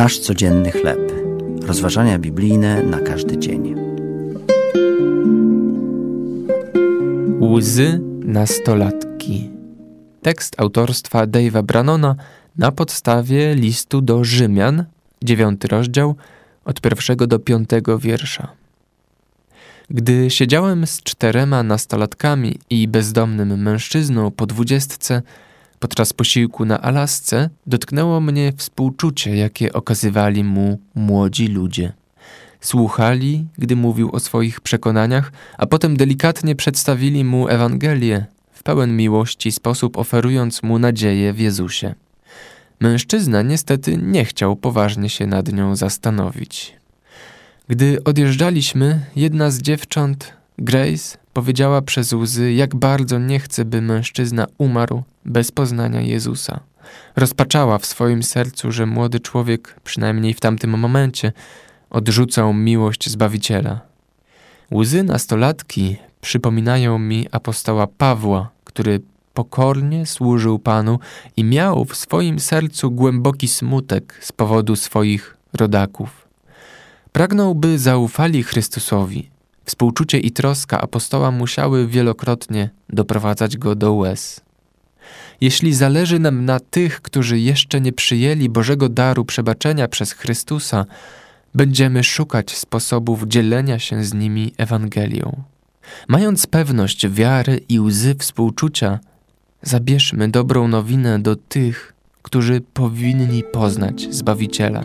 Nasz codzienny chleb. Rozważania biblijne na każdy dzień. Łzy nastolatki. Tekst autorstwa Dave'a Brannona na podstawie listu do Rzymian, dziewiąty rozdział, od pierwszego do piątego wiersza. Gdy siedziałem z czterema nastolatkami i bezdomnym mężczyzną po dwudziestce, podczas posiłku na Alasce dotknęło mnie współczucie, jakie okazywali mu młodzi ludzie. Słuchali, gdy mówił o swoich przekonaniach, a potem delikatnie przedstawili mu Ewangelię, w pełen miłości sposób oferując mu nadzieję w Jezusie. Mężczyzna niestety nie chciał poważnie się nad nią zastanowić. Gdy odjeżdżaliśmy, jedna z dziewcząt, Grace, powiedziała przez łzy, jak bardzo nie chce, by mężczyzna umarł bez poznania Jezusa. Rozpaczała w swoim sercu, że młody człowiek, przynajmniej w tamtym momencie, odrzucał miłość Zbawiciela. Łzy nastolatki przypominają mi apostoła Pawła, który pokornie służył Panu i miał w swoim sercu głęboki smutek z powodu swoich rodaków. Pragnął, by zaufali Chrystusowi. Współczucie i troska apostoła musiały wielokrotnie doprowadzać go do łez. Jeśli zależy nam na tych, którzy jeszcze nie przyjęli Bożego daru przebaczenia przez Chrystusa, będziemy szukać sposobów dzielenia się z nimi Ewangelią. Mając pewność wiary i łzy współczucia, zabierzmy dobrą nowinę do tych, którzy powinni poznać Zbawiciela.